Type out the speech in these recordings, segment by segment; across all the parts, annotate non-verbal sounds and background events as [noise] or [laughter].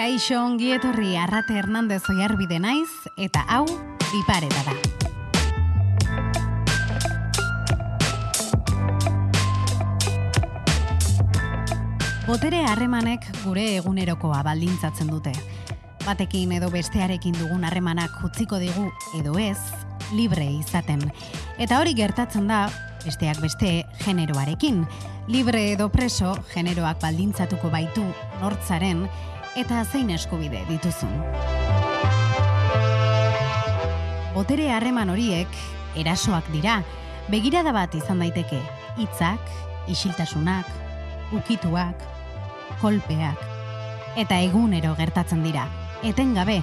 Kaixo ongi etorri Arrate Hernandez Oiarbide naiz eta hau bipareta da. Botere harremanek gure egunerokoa baldintzatzen dute. Batekin edo bestearekin dugun harremanak utziko digu edo ez, libre izaten. Eta hori gertatzen da, besteak beste, generoarekin. Libre edo preso, generoak baldintzatuko baitu nortzaren, eta zein eskubide dituzun. Botere harreman horiek, erasoak dira, begirada bat izan daiteke, hitzak, isiltasunak, ukituak, kolpeak, eta egunero gertatzen dira, etengabe,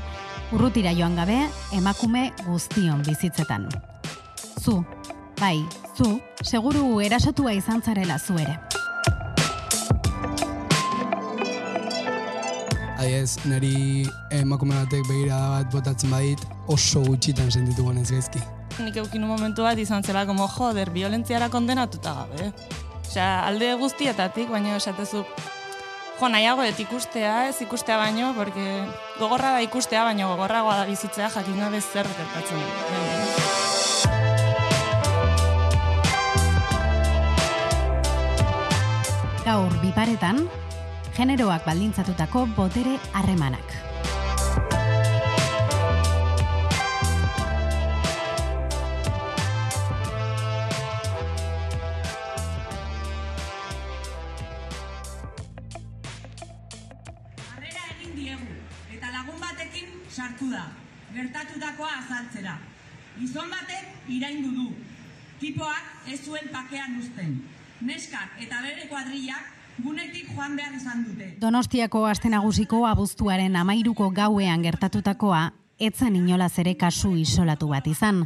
urrutira joan gabe, emakume guztion bizitzetan. Zu, bai, zu, seguru erasotua izan zarela zu ere. Adiez, niri emakume batek begira bat botatzen badit oso gutxitan sentitu ganez gaizki. Nik eukin un momentu bat izan zela, como, joder, violentziara kondenatuta gabe. Osea, alde guztietatik, baina esatezu, jo, nahiago et ikustea, ez ikustea baino, porque gogorra da ikustea, baino gogorragoa da bizitzea jakin gabe zer gertatzen. Gaur biparetan, generoak baldintzatutako botere harremanak. Sartu da, gertatutakoa azaltzera. Gizon batek iraindu du, tipoak ez zuen pakean uzten. Neskak eta bere kuadrillak gunetik joan behar izan dute. Donostiako aste nagusiko abuztuaren amairuko gauean gertatutakoa, etzen inolaz ere kasu isolatu bat izan.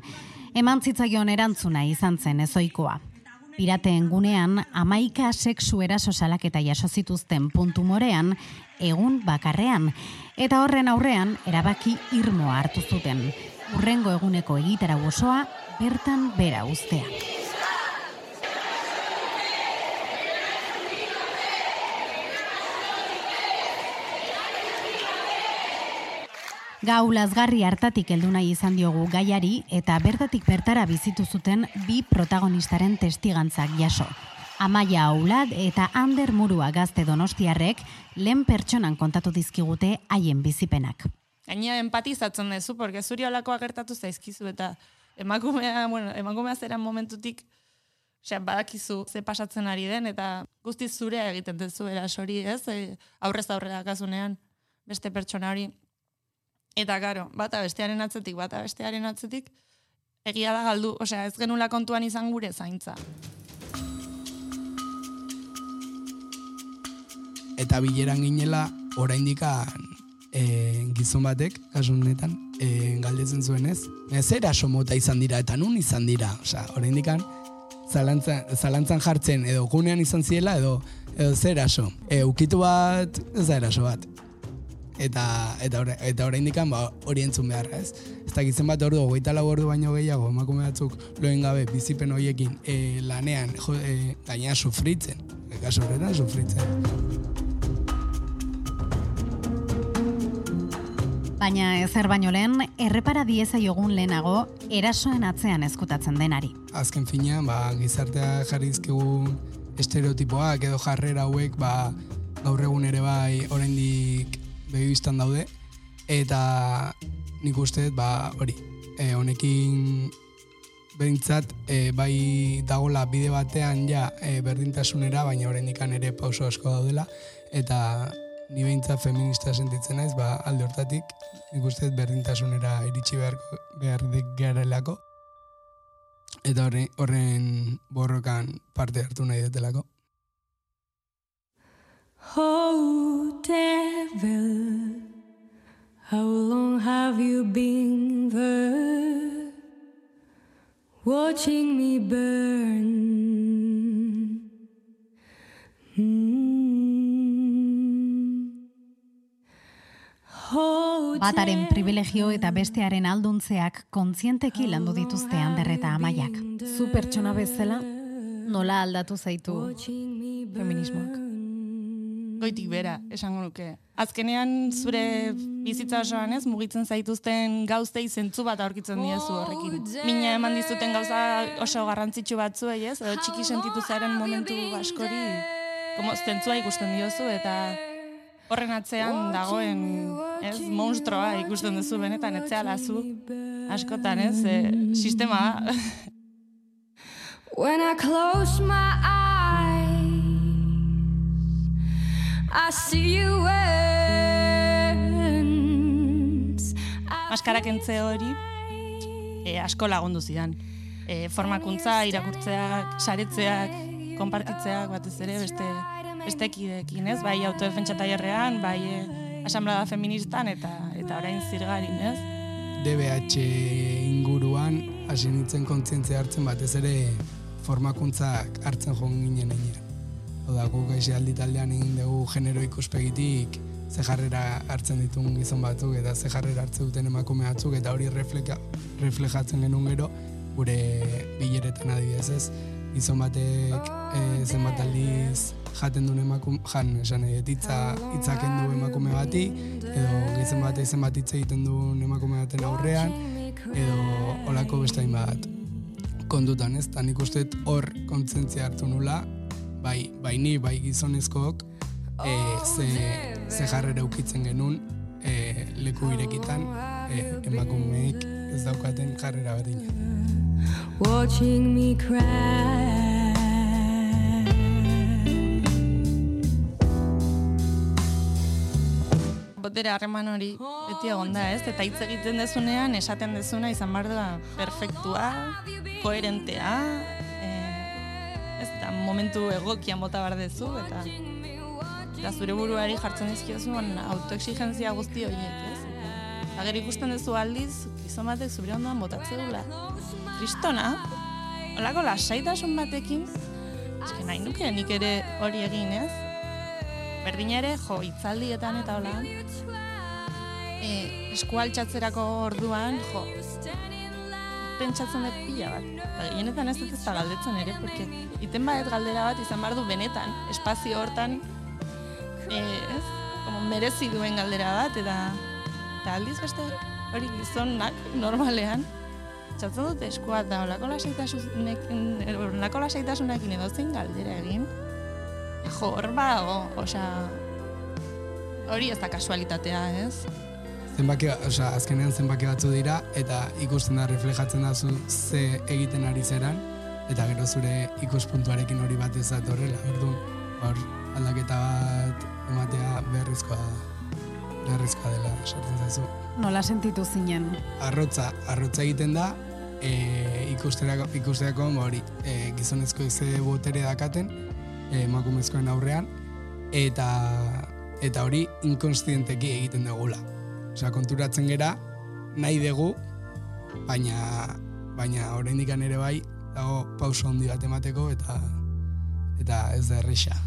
Eman zitzaion erantzuna izan zen ezoikoa. Pirateen gunean, amaika sexu eraso salaketa jaso zituzten puntu morean, egun bakarrean. Eta horren aurrean, erabaki irmoa hartu zuten. Urrengo eguneko egitara osoa, bertan bera ustea. Gau lazgarri hartatik heldu nahi izan diogu gaiari eta bertatik bertara bizitu zuten bi protagonistaren testigantzak jaso. Amaia Aulad eta Ander Murua gazte donostiarrek lehen pertsonan kontatu dizkigute haien bizipenak. Gaina empatizatzen duzu, porque zuri olakoa gertatu zaizkizu, eta emakumea, bueno, emakumea zera momentutik, osea, badakizu ze pasatzen ari den, eta guztiz zurea egiten duzu erasori, ez? E, aurrez aurrera kasunean, beste pertsona hori. Eta, karo, bata bestearen atzetik, bata bestearen atzetik, egia da galdu, osea, ez genula kontuan izan gure zaintza. Eta bileran ginela, oraindikan e, gizon batek, kasu honetan, e, galdetzen zuen ez. E, zer mota izan dira, eta nun izan dira. Osea, oraindikan, zalantzan, zalantzan jartzen, edo gunean izan ziela, edo, edo zer eraso. E, ukitu bat, ez da eraso bat. Eta, eta, ora- eta oraindikan ba, hori entzun beharra, ez? Ez da gizen bat ordu, goita lau ordu baino gehiago, emakume batzuk loen gabe bizipen horiekin e, lanean, jo, e, gaina sufritzen. Kasu horretan sufritzen. Baina ezer baino lehen, errepara diezaiogun lehenago, erasoen atzean ezkutatzen denari. azken finean, ba, gizartea jarri dizkigun estereotipoak edo jarrera hauek, ba, gaur egun ere bai oraindik begibistan daude, eta nik uste ba, hori, e, honekin behintzat, e, bai dagola bide batean ja e, berdintasunera, baina oraindik ere pauso asko daudela, eta ni behintzat feminista sentitzen naiz, ba, alde hortatik, nik uste berdintasunera iritsi beharko, behar garelako, eta horren borrokan parte hartu nahi detelako. Oh, devil, how long have you been there? Watching me burn. Mm. Oh, Bataren privilegio eta bestearen alduntzeak kontzienteki landu dituzte Ander eta Amaiak. Zu pertsona bezala, nola aldatu zaitu watching me feminismoak? Goitik bera, esango nuke. Azkenean zure bizitza osoan ez, mugitzen zaituzten gauztei zentzu bat aurkitzen diezu horrekin. Mina eman dizuten gauza oso garrantzitsu batzuei ez, edo txiki sentitu zaren momentu askori, como zentzua ikusten diozu eta horren atzean dagoen ez, monstroa ikusten duzu benetan, etzeala zu askotan ez, e, sistema. When I close my eyes, I see you once. maskarak entze hori e, asko lagundu zidan. E, formakuntza, irakurtzeak, saretzeak, konpartitzeak batez ere beste beste kideekin, ez? Bai autodefentsa tailerrean, bai e, asamblada feministan eta eta orain zirgarin, ez? DBH inguruan hasi nintzen kontzientzia hartzen batez ere formakuntzak hartzen joan ginen. Hau da, guk gaixi aldi taldean egin dugu genero ikuspegitik ze jarrera hartzen ditun gizon batzuk eta ze jarrera hartzen duten emakume batzuk eta hori refleka, reflejatzen genuen gero gure bileretan adibidez ez. Gizon batek e, zenbat aldiz jaten duen emakume, jan, esan dut, hitza, hitzaken du emakume bati, edo gizon batek zenbat hitz egiten duen emakume baten aurrean, edo olako beste hainbat kontutan ez, eta nik uste hor kontzentzia hartu nula, bai, bai ni, bai gizonezkook, e, ze, ze jarrera ukitzen genuen e, leku irekitan e, emakumeek ez daukaten jarrera berdina. Watching me cry. Botere harreman hori beti egon da, ez? Eta hitz egiten dezunean, esaten dezuna izan behar da perfektua, koherentea, momentu egokian bota behar dezu, eta, eta zure buruari jartzen dizkiozun autoexigentzia guzti horiek, ez? Gero ikusten duzu aldiz, gizon batek zure ondoan botatze dula. Kristona, holako lasaitasun batekin, eske nahi nuke nik ere hori egin, ez? Berdina ere, jo, itzaldietan eta hola, e, eskualtxatzerako orduan, jo, pentsatzen dut pila bat. Eta gehienetan ez dut ez da galdetzen ere, porque iten badet galdera bat izan behar du benetan, espazio hortan, e, ez, como merezi duen galdera bat, eta, eta aldiz beste hori gizonak normalean, txatzen dute eskua eta olako lasaitasunekin edo zein galdera egin, jo, hor badago, osea, hori ez da kasualitatea, ez? Zenbaki, osea, azkenean zenbaki batzu dira, eta ikusten da, reflejatzen da zu ze egiten ari zeran, eta gero zure ikuspuntuarekin hori bat ez datorrela, orduan, hor, aldaketa bat ematea beharrizkoa beharrizkoa dela, esaten zaizu. Nola sentitu zinen? Arrotza, arrotza egiten da, e, ikusterako, ikusterako ba hori, e, gizonezko ze botere dakaten, e, emakumezkoen aurrean, eta eta hori inkonstienteki egiten dugula. Osea, konturatzen gera, nahi dugu, baina baina oraindik ere bai, dago pauso handi bat emateko eta eta ez da erresa.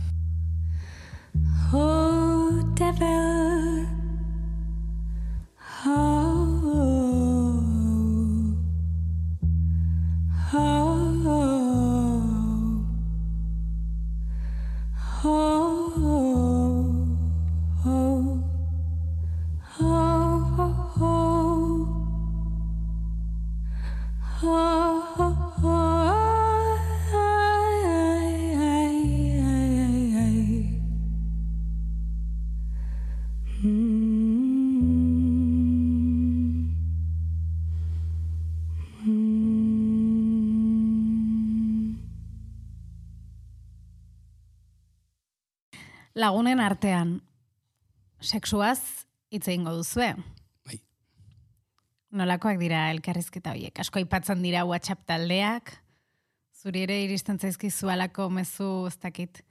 Oh, devil. Oh. Oh. Oh. Lagunen artean, sexuaz hitz egingo duzue. Bai. Nolakoak dira elkarrizketa horiek? Asko aipatzen dira WhatsApp taldeak, zuri ere iristen zaizkizu alako mezu, ez dakit,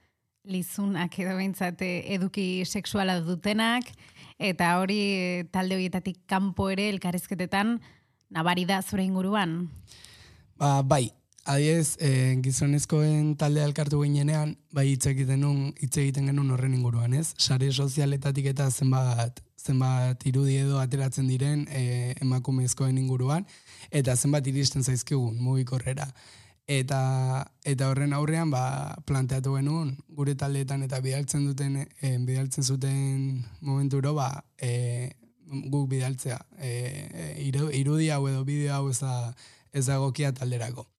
lizunak edo behintzat eh, eduki sexuala dutenak, eta hori eh, talde horietatik kanpo ere elkarrizketetan nabari da zure inguruan. Ba, bai, adiez, e, gizonezkoen talde elkartu ginenean, bai hitz egiten nun, hitz egiten genuen horren inguruan, ez? Sare sozialetatik eta zenbat zenbat irudi edo ateratzen diren e, emakumezkoen inguruan, eta zenbat iristen zaizkigun mugikorrera. Eta, eta horren aurrean ba, planteatu genuen gure taldeetan eta bidaltzen duten e, bidaltzen zuten momenturo ba, e, guk bidaltzea. E, e, iru- irudi hau edo bideo hau ez da, ez da talderako.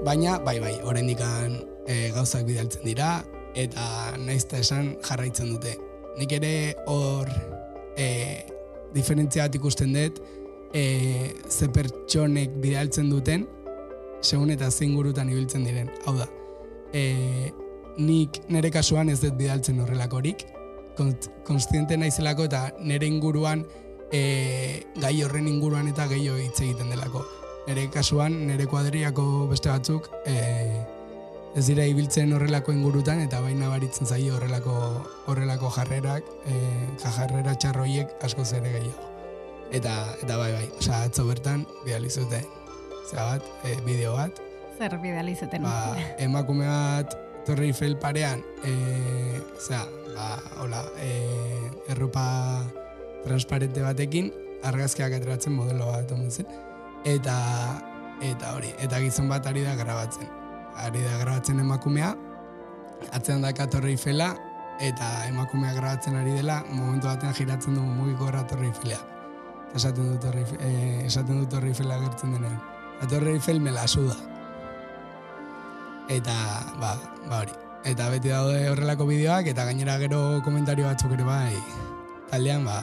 Baina, bai, bai, oraindikan e, gauzak bidaltzen dira, eta naiz eta esan jarraitzen dute. Nik ere hor e, diferentzia bat ikusten dut, e, ze pertsonek bidaltzen duten, segun eta zein gurutan ibiltzen diren. Hau da, e, nik nire kasuan ez dut bidaltzen horrelakorik, kont, konstiente naizelako eta nire inguruan e, gai horren inguruan eta gehiago hitz egiten delako. Nire kasuan, nire kuadriako beste batzuk e, ez dira ibiltzen horrelako ingurutan eta baina baritzen zaio horrelako horrelako jarrerak, e, jarrera txarroiek asko ere gehiago. Eta, eta bai, bai, osea, atzo bertan bidali zuten, zera bat, e, bideo bat, Zer bidali zuten. ba, emakume bat Torre Eiffel parean, e, zera, ba, hola, e, erropa transparente batekin, argazkiak ateratzen modelo bat omen zen. Eta, eta hori, eta gizon bat ari da grabatzen. Ari da grabatzen emakumea, atzean daka Torre Eiffela, eta emakumea grabatzen ari dela, momentu batean giratzen du mugikora Torre Eiffela. Esaten du Torre, eh, esaten du Torre Eiffela gertzen denean. La Torre Eiffel me la suda. Eta, ba, ba hori. Eta beti daude horrelako bideoak, eta gainera gero komentario batzuk ere bai, taldean, ba,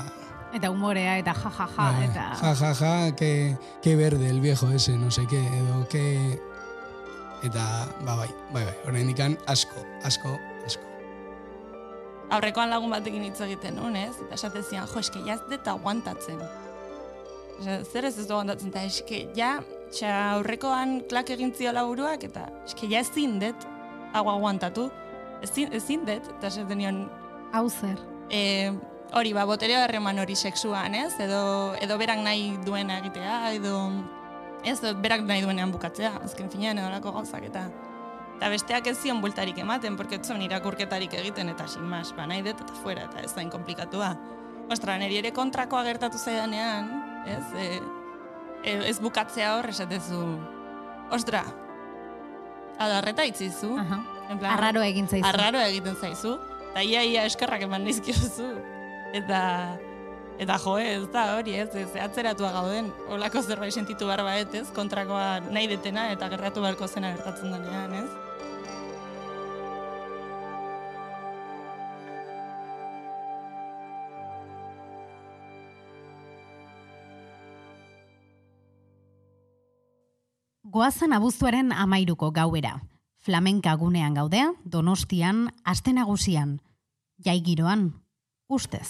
Eta humorea, eta ja, ja, ja, bai, eta... ja, ja, ja, que, que verde el viejo ese, no sé qué, edo, que... Eta, ba, bai, bai, bai, horrein dikan asko, asko, asko. aurrekoan lagun batekin hitz egiten nuen, ez? Eta esate zian, jo, eske, ja ez dut aguantatzen. Zer ez ez du aguantatzen, eta eske, ja, xa, aurrekoan klak egin ziola buruak, eta eske, ja ezin dut hau aguantatu. Ezin, ezin dut, eta esaten nion, Hau zer. e, hori, ba, boterea harreman hori sexuan, ez? Edo, edo berak nahi duena egitea, edo ez berak nahi duenean bukatzea, azken finean edo lako gauzak, eta eta besteak ez zion bueltarik ematen, porque ez zuen irakurketarik egiten, eta sin mas, ba, nahi dut eta fuera, eta ez zain komplikatua. Ostra, niri ere kontrakoa gertatu zaidanean, ez? E, e, ez bukatzea hor, esatezu, ostra, adarreta itzizu. Aha. En plan, Arraro egin zaizu. Arraro egiten zaizu. Eta ia ia eskerrak eman nizkiozu. Eta eta jo, ez da hori, ez, ez atzeratua gauden. Olako zerbait sentitu behar baet, ez, kontrakoa nahi detena eta gertatu beharko zena gertatzen denean, ez? Goazen abuztuaren amairuko gauera. Flamenka gunean gaudea, donostian, aste nagusian. Ustez.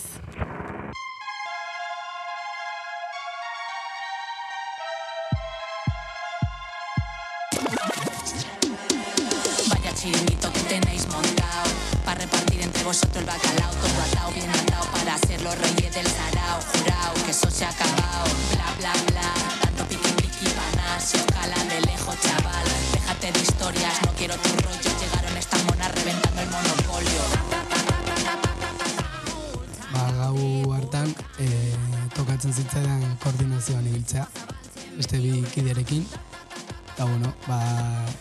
Vaya chiringuito que tenéis montado. Para repartir entre vosotros el bacalao. Todo atado, bien atado Para ser los reyes del sarao. Jurao, que eso se ha acabado. Bla, bla, bla. Tanto piqui, piqui, panas Si os calan de lejos, chaval. Déjate de historias, no quiero tu rollo. Llegaron estas monas reventando el monopolio beste bi kiderekin. Eta, bueno, ba,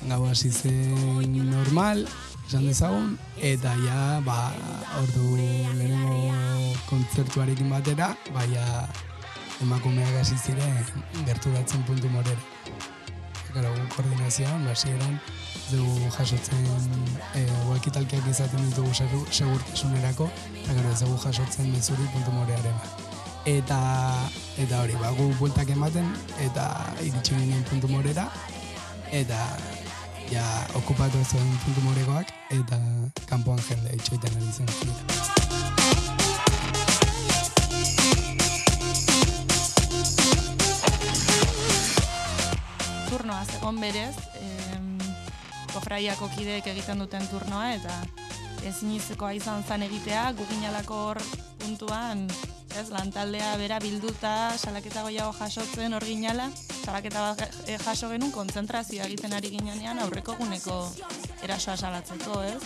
gau hasi zen normal, esan dezagun, eta ja, ba, ordu lehenengo kontzertuarekin batera, baia emakumeak hasi ziren gerturatzen puntu morera. Gara, koordinazioan, basieran, dugu jasotzen e, walkitalkiak izaten ditugu segur, segurtasunerako, eta gero ez dugu jasotzen mezuri puntu morearen. Eta, eta hori, ba, gu bueltak ematen, eta iritsi ginen puntu morera, eta ja okupatu zuen puntu morekoak, eta kanpoan jende itxoiten ari zen. Turnoa zegoen berez, em, kofraiako kideek egiten duten turnoa, eta ezinizekoa izan zan egitea, guginalako hor puntuan, ez, lantaldea bera bilduta, salaketa goiago jasotzen hor ginala, salaketa bat eh, jaso genuen kontzentrazioa egiten ari ginean aurreko guneko erasoa salatzeko, ez?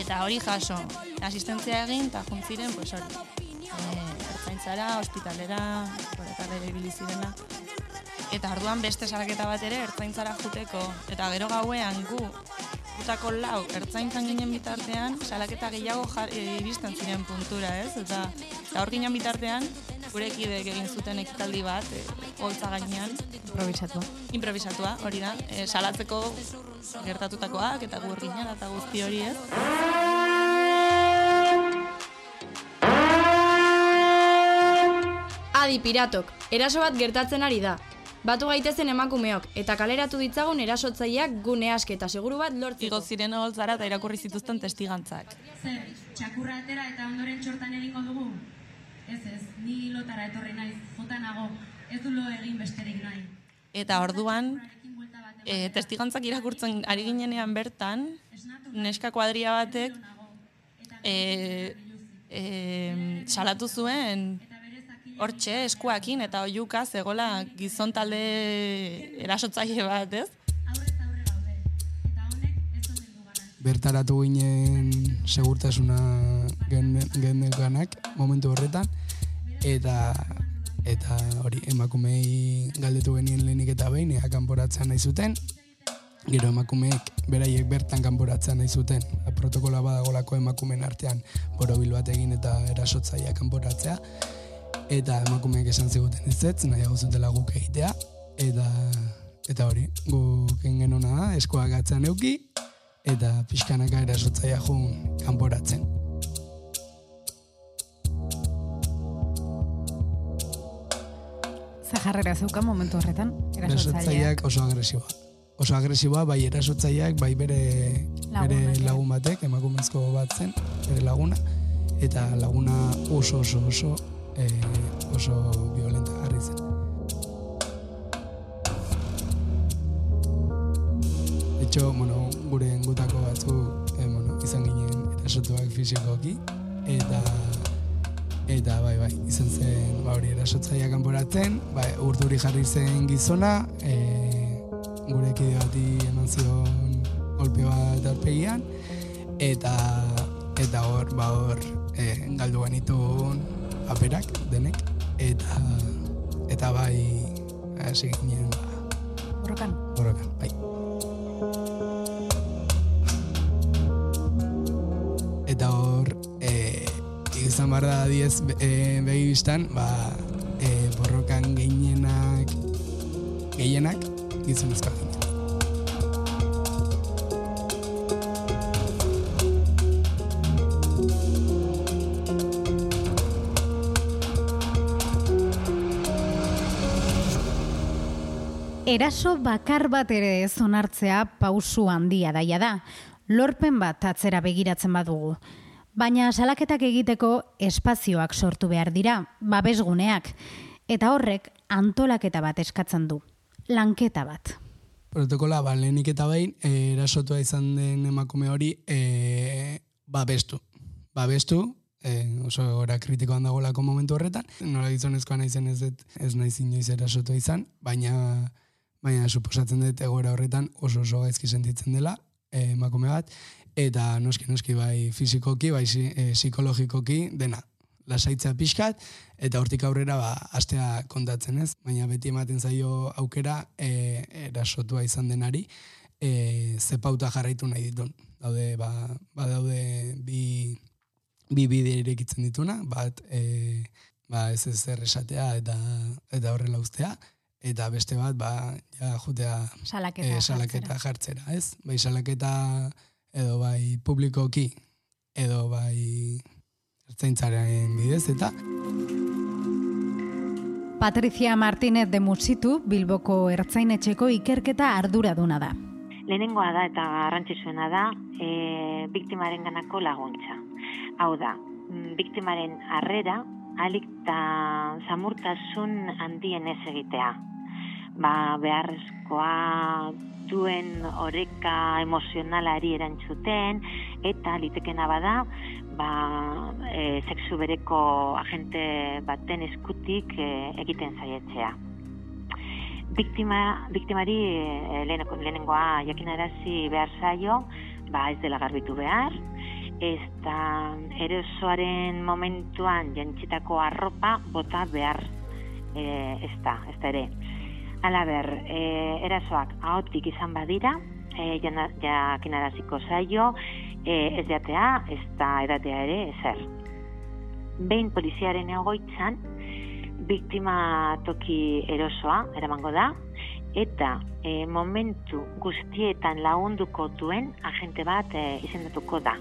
Eta hori jaso, asistentzia egin, eta juntziren, pues hori, e, udaltzara, ospitalera, horretara ibili zirela. Eta orduan beste salaketa bat ere ertzaintzara juteko. Eta gero gauean gu gutako lau ertzaintzan ginen bitartean, salaketa gehiago jar, e, iristen ziren puntura, ez? Eta, eta hor ginen bitartean, gure ekidek egin zuten ekitaldi bat, e, holtza gainean, Improvisatua. improvisatua, hori da, e, salatzeko gertatutakoak eta gu ginen eta guzti hori ez. Adi piratok, eraso bat gertatzen ari da. Batu gaitezen emakumeok eta kaleratu ditzagun erasotzaileak gune aske eta seguru bat lortzeko. Igo ziren holtzara eta irakurri zituzten testigantzak. Zer, txakurra atera eta ondoren txortan egingo dugu? Ez ez, ni lotara etorri naiz, jota nago, ez du lo egin besterik nahi. Eta orduan, e, testigantzak irakurtzen ari ginenean bertan, neska kuadria batek e, e, salatu zuen hortxe eskuakin eta oiuka zegola gizon talde erasotzaile bat, ez? aurrez aurre gaude, eta honek ez omen du garrantzi. bertaratu ginen segurtasuna gendeganak momentu horretan eta eta hori emakumei galdetu genien lehenik eta behin ea kanporatzea nahi zuten gero emakumeek beraiek bertan kanporatzea nahi zuten protokola badagolako emakumeen artean borobil bat egin eta erasotzaia kanporatzea eta emakumeek esan ziguten ez ez, nahiago zutela guk egitea eta eta hori, guk egin genuna da, eskoak atzean euki eta pixkanaka erasotzaia jun kanporatzen. Ze jarrera zeukan momentu horretan, erasotzaileak. Oso agresiboa. Oso agresiboa, bai erasotzaileak, bai bere, Lagun bere lagun batek, emakumezko bat zen, bere laguna, eta laguna oso oso oso eh, oso violenta jarri zen. Hecho, bueno, gure gutako batzu eh, bueno, izan ginen erasotuak fisikoki, eta eta bai bai izan zen ba hori erasotzaia kanporatzen bai urduri jarri zen gizona e, gure kide bati eman zion golpe bat aurpegian eta eta hor ba hor e, galdu genituen aperak denek eta eta bai hasi ginen ba, Borrokan. borrokan bai. Eta hor e, izan behar da diez e, begi biztan ba, e, borrokan gehienak gehienak gizonezkoak Eraso bakar bat ere ez onartzea pausu handia daia da. Lorpen bat atzera begiratzen badugu. Baina salaketak egiteko espazioak sortu behar dira, babesguneak. Eta horrek antolaketa bat eskatzen du. Lanketa bat. Protokola, ba, lehenik eta behin, e, erasotua izan den emakume hori e, babestu. Babestu, e, oso gora kritikoan dagoelako momentu horretan. Nola gizonezkoa naizen ez, ez naiz inoiz erasotua izan, baina baina suposatzen dut egoera horretan oso oso gaizki sentitzen dela e, emakume bat, eta noski noski bai fizikoki, bai e, psikologikoki dena lasaitzea pixkat, eta hortik aurrera ba, astea kontatzen ez, baina beti ematen zaio aukera e, erasotua izan denari, e, ze pauta jarraitu nahi ditun. Daude, ba, ba daude bi, bi bide irekitzen dituna, bat e, ba, ez ez esatea eta, eta horrela ustea, eta beste bat, ba, ja, jutea Salaketa. e, salaketa jartzera, ez? Bai salaketa edo bai publikoki edo bai ertzaintzaren bidez eta Patricia Martínez de Musitu, Bilboko ertzainetxeko ikerketa arduraduna da. Lehenengoa da eta garrantzitsuena da e, biktimaren ganako laguntza. Hau da, mm, biktimaren harrera alik eta zamurtasun handien ez egitea. Ba, beharrezkoa duen oreka emozionalari erantzuten eta litekena bada ba, e, sexu bereko agente baten eskutik e, egiten zaietzea. Biktima, biktimari e, lehenengo, lehenengoa jakinarazi behar zaio, ba ez dela garbitu behar, ez da erosoaren momentuan jantzitako arropa bota behar e, ez da, ez da ere. Alaber, e, erasoak ahotik izan badira, e, jakinaraziko zaio, e, ez jatea, ez da edatea ere, ezer. Behin poliziaren egoitzan, biktima toki erosoa, eramango da, eta e, momentu guztietan lagunduko duen agente bat e, izendatuko da.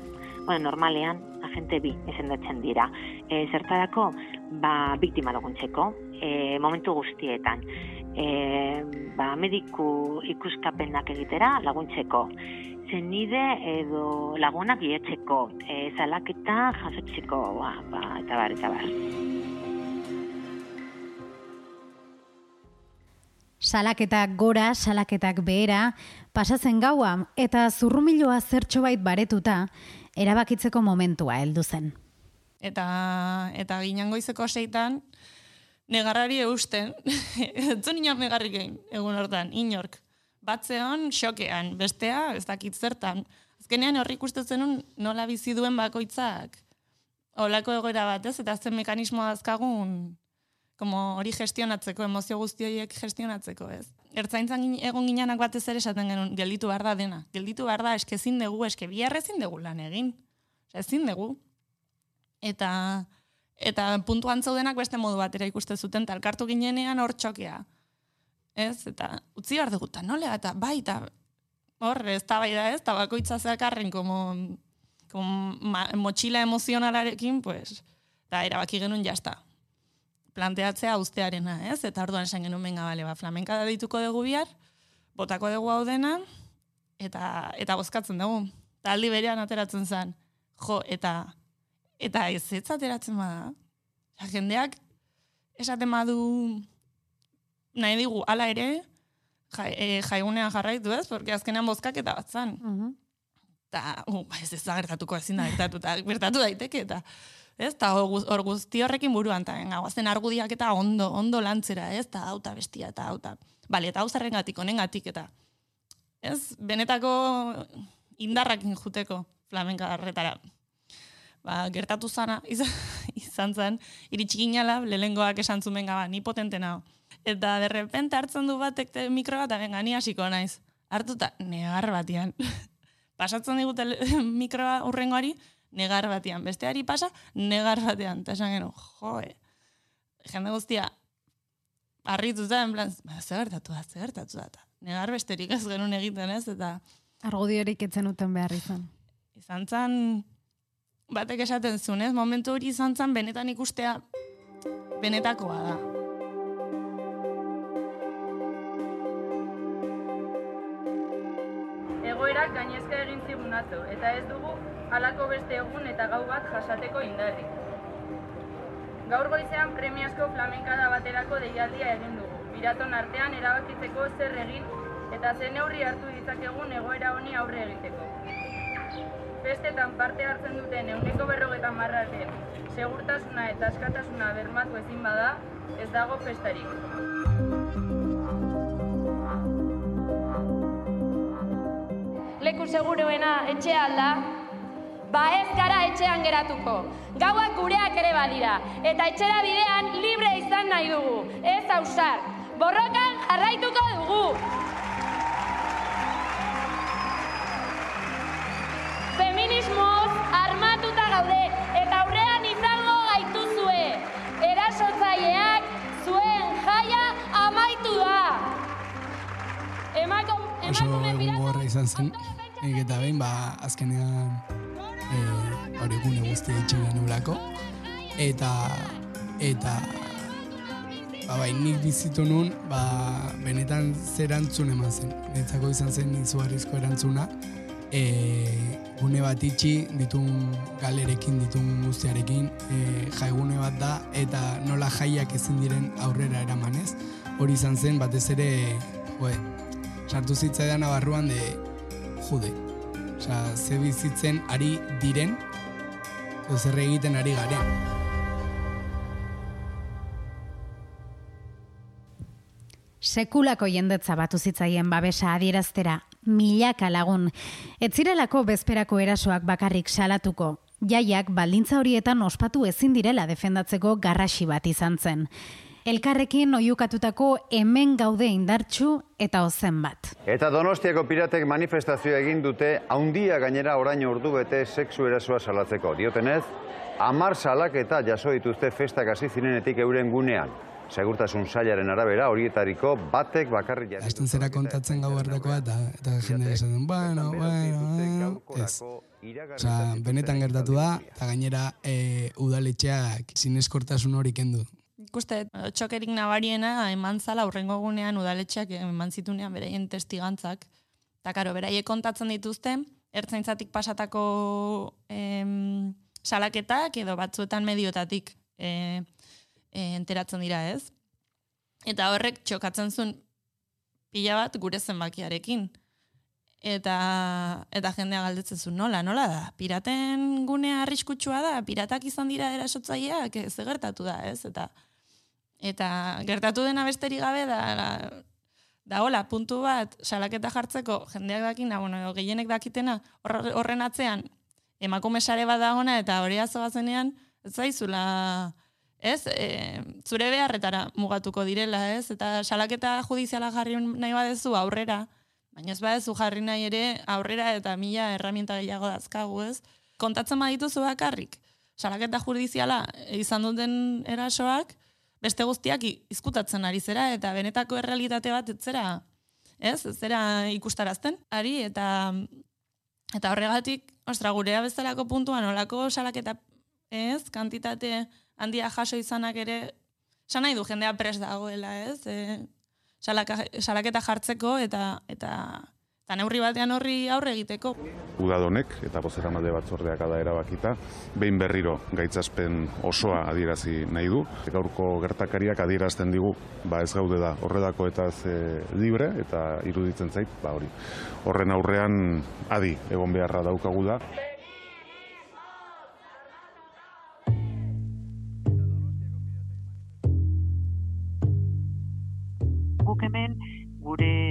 Bueno, normalean, agente bi izendatzen dira. E, zertarako, ba, biktima laguntzeko, e, momentu guztietan. E, ba, mediku ikuskapenak egitera laguntzeko. Zenide edo lagunak bilatzeko, e, zalaketa jasotzeko, ba, ba, eta bar, eta bar. Salaketak gora, salaketak behera, pasatzen gaua eta zurrumiloa zertxobait baretuta, erabakitzeko momentua heldu zen. Eta, eta ginen goizeko seitan, negarrari eusten, [laughs] etzun inor negarrik egin, egun hortan, inork. Batzeon, xokean, bestea, ez dakit zertan. Azkenean horri ikusten zenun nola bizi duen bakoitzak. Olako egoera bat, ez? Eta zen mekanismoa azkagun, como hori gestionatzeko, emozio guzti horiek gestionatzeko, ez? Ertzaintzan egon ginenak batez ere esaten genuen, gelditu behar da dena. Gelditu behar da, eske ezin dugu, eske bihar ezin dugu lan egin. Ezin dugu. Eta, eta puntuan zaudenak beste modu batera ikuste zuten, eta elkartu ginenean hor txokea. Ez, eta utzi behar dugu, eta nola, eta bai, eta hor, ez da bai da ez, eta bakoitza zeakarren, como, como ma, motxila emozionalarekin, pues, eta erabaki genuen jazta. Planteatzea ustearena, ez? Eta orduan esan genuen benga, bale, ba, flamenka da dituko dugu bihar, botako dugu hau dena, eta, eta bozkatzen dugu. Eta aldi berean ateratzen zen, jo, eta eta ez ez ateratzen bada. Osea, jendeak esaten badu nahi digu hala ere jai, e, jaigunean jarraitu ez, porque azkenean bozkaketa bat zan. Eta, uh, ba, ez ez da gertatuko ezin da gertatu, eta gertatu daiteke, eta ez, eta hor guz- hor guzti horrekin buruan, eta venga, guazen argudiak eta ondo, ondo lantzera, ez, eta hauta bestia, eta hauta. Bale, eta hau zerrengatik, honengatik, eta ez, benetako indarrakin juteko flamenka harretara. Ba, gertatu zana, [laughs] izan, izan zen, iritsi ginala, lehengoak esan zumen gaba, ni potente nao. Eta derrepente hartzen du batek te- mikro bat, eta venga, ni hasiko naiz. Hartuta, negar batian. [laughs] Pasatzen digute [laughs] mikroa urrengoari, negar batian. Besteari pasa, negar batean. Eta esan genu, joe, jende guztia, harritu zen, en plan, "Ba, zer gertatu da, zer gertatu da. Negar besterik ez genuen egiten ez, eta Argudiorik etzen uten behar izan. izan zen, batek esaten zuen, ez? Momentu hori izan zen benetan ikustea benetakoa da. Egoerak gainezka egin zigun atzo, eta ez dugu halako beste egun eta gau bat jasateko indarrik. Gaur goizean premiazko flamenkada baterako deialdia egin dugu. Biraton artean erabakitzeko zer egin eta zen neurri hartu ditzakegun egoera honi aurre egiteko. Festetan parte hartzen duten euneko berrogetan marraren segurtasuna eta askatasuna bermatu ezin bada, ez dago festarik. Leku seguruena etxea alda? Ba ez gara etxean geratuko. Gauak gureak ere badira. Eta etxera bidean libre izan nahi dugu. Ez ausar. Borrokan jarraituko dugu. Feminismoz armatuta gaude eta aurrean izango gaituzue. Erasotzaileak zuen jaia amaitu da. Emako, oso egun gogorra izan zen, eta behin, ba, azkenean e, hori gune guzti itxe genulako, eta, eta, ba, bai, nik bizitu nun, ba, benetan zer erantzun eman zen, netzako izan zen izugarrizko erantzuna, e, gune bat itxi, ditun galerekin, ditun guztiarekin, e, jaigune bat da, eta nola jaiak ezin diren aurrera eramanez, hori izan zen, batez ere, joe, sartu zitzaidan abarruan de jude. Osea, ze bizitzen ari diren, edo zer egiten ari garen. Sekulako jendetza batu zitzaien babesa adieraztera, milaka lagun. Ez zirelako bezperako erasoak bakarrik salatuko. Jaiak baldintza horietan ospatu ezin direla defendatzeko garrasi bat izan zen. Elkarrekin oiukatutako hemen gaude indartxu eta ozen bat. Eta Donostiako piratek manifestazioa egin dute haundia gainera orain ordu bete sexu erasoa salatzeko. Diotenez, amar salak eta jaso dituzte festak hasi zinenetik euren gunean. Segurtasun sailaren arabera horietariko batek bakarri jarri. Azten zera kontatzen gau hartakoa eta, eta jende esaten, bueno, bueno, bueno, ez. Osa, benetan gertatu da, eta gainera e, udaletxeak sineskortasun hori kendu. Ikuste, txokerik nabariena eman zala urrengo gunean udaletxeak eman zitunean beraien testigantzak. Eta karo, beraiek kontatzen dituzte, ertzaintzatik pasatako em, salaketak edo batzuetan mediotatik e, e, enteratzen dira ez. Eta horrek txokatzen zuen pila bat gure zenbakiarekin. Eta, eta jendea galdetzen zuen, nola, nola da? Piraten gunea arriskutsua da? Piratak izan dira erasotzaileak? Ez gertatu da, ez? Eta, eta gertatu dena besterik gabe da, da hola, puntu bat, salaketa jartzeko jendeak dakina, bueno, gehienek dakitena, horre- horren atzean, emakume sare bat dagona, eta hori azogazenean, ez zaizula, ez, e, zure beharretara mugatuko direla, ez, eta salaketa judiziala jarri nahi badezu aurrera, baina ez badezu jarri nahi ere aurrera eta mila herramienta gehiago dazkagu, ez, kontatzen badituzu bakarrik, salaketa judiziala izan duten erasoak, beste guztiak izkutatzen ari zera, eta benetako errealitate bat ez zera, ez, ez zera ikustarazten, ari, eta eta horregatik, ostra, gurea bezalako puntuan, olako salaketa, ez, kantitate handia jaso izanak ere, esan nahi du jendea pres dagoela, ez, e, salaka, salaketa jartzeko eta eta eta neurri batean horri aurre egiteko. Udadonek eta bozeramale batzordeak ada erabakita, behin berriro gaitzaspen osoa adierazi nahi du. Gaurko gertakariak adierazten digu, ba ez gaude da horredako eta ez eh, libre, eta iruditzen zait, ba hori. Horren aurrean adi egon beharra daukagu da. guk hemen gure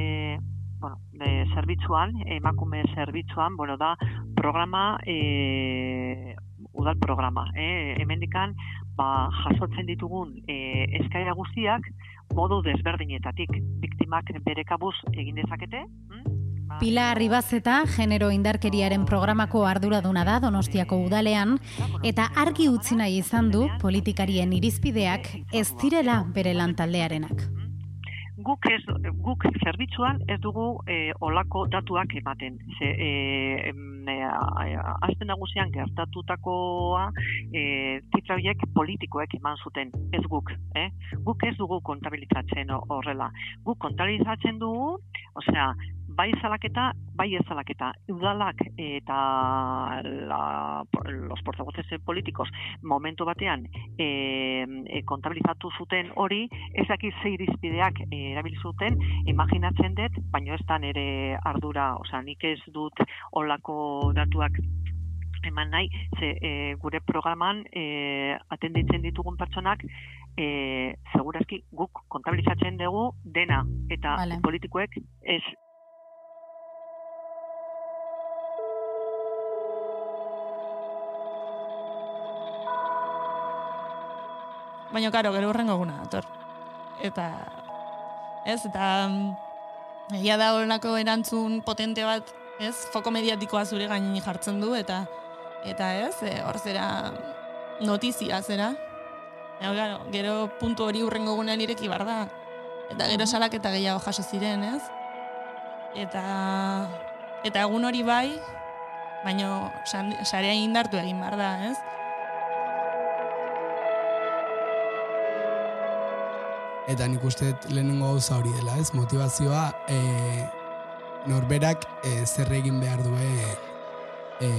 zerbitzuan, emakume zerbitzuan, bueno, da programa e, udal programa, eh? Hemendikan ba jasotzen ditugun e, eskaera guztiak modu desberdinetatik biktimak bere kabuz egin dezakete, hm? Pilar Ribazeta genero indarkeriaren programako arduraduna da Donostiako udalean eta argi utzi nahi izan du politikarien irizpideak ez direla bere lantaldearenak. Guk ez guk zerbitzuan ez dugu e, olako datuak ematen. Ze e, em, e, a- azte nagusian gertatutakoa e, zifra horiek politikoek eman zuten, ez guk, eh? Guk ez dugu kontabilizatzen ho- horrela. Guk kontabilizatzen dugu, osea, bai salaketa, bai ez salaketa. Udalak eta la, los portavoces políticos momentu batean e, e, kontabilizatu zuten hori, ez dakit ze irizpideak e, erabili zuten, imaginatzen dut, baino ez da nere ardura, osea, nik ez dut olako datuak eman nahi, ze e, gure programan e, atenditzen ditugun pertsonak e, segurazki guk kontabilizatzen dugu dena eta Vale. politikoek ez Baina, karo, gero horrengo eguna dator. Eta, ez, eta mm, egia da horrelako erantzun potente bat, ez, foko mediatikoa zure gainin jartzen du, eta, eta ez, e, hor zera notizia zera. Eta, gero, gero puntu hori urrengo egunean ireki bar da. Eta gero salaketa gehiago jaso ziren, ez? Eta, eta egun hori bai, baino sarea indartu egin behar da, ez? Eta nik uste lehenengo gauza hori dela, ez? Motivazioa e, norberak e, zer egin behar duen e,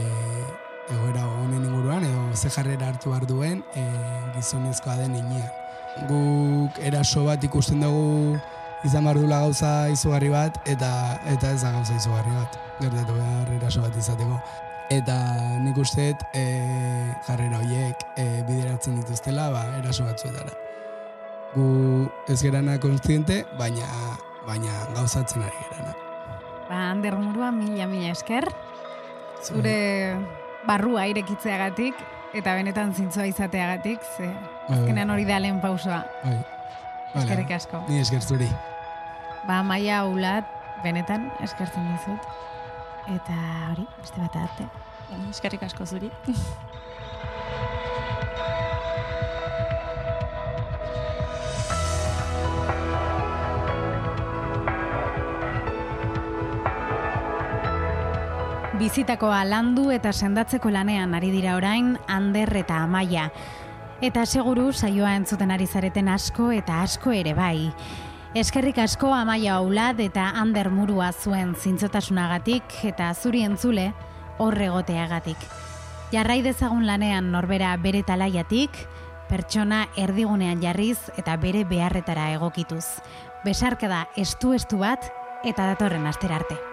egoera honen inguruan, edo ze jarrera hartu behar duen e, gizonezkoa den inean. Guk eraso bat ikusten dugu izan behar dula gauza izugarri bat, eta eta ez da gauza izugarri bat, gertatu behar eraso bat izateko. Eta nik uste e, jarrera horiek e, bideratzen dituztela ba, eraso batzuetara gu ez gerana kontziente, baina baina gauzatzen ari gerana. Ba, Ander Murua, mila, mila esker. Zure barrua irekitzeagatik, eta benetan zintzoa izateagatik, ze bai. azkenean hori da lehen pausoa. Bai. Vale. Eskerrik asko. Ni esker zuri. Ba, maia ulat, benetan, eskertzen dizut. Eta hori, beste bat arte. Eskerrik asko zuri. [laughs] Bizitakoa landu eta sendatzeko lanean ari dira orain Ander eta Amaia. Eta seguru saioa entzuten ari zareten asko eta asko ere bai. Eskerrik asko Amaia Aulat eta Ander Murua zuen zintzotasunagatik eta zuri entzule horregoteagatik. Jarrai dezagun lanean norbera bere talaiatik, pertsona erdigunean jarriz eta bere beharretara egokituz. Besarkada estu-estu bat eta datorren astera arte.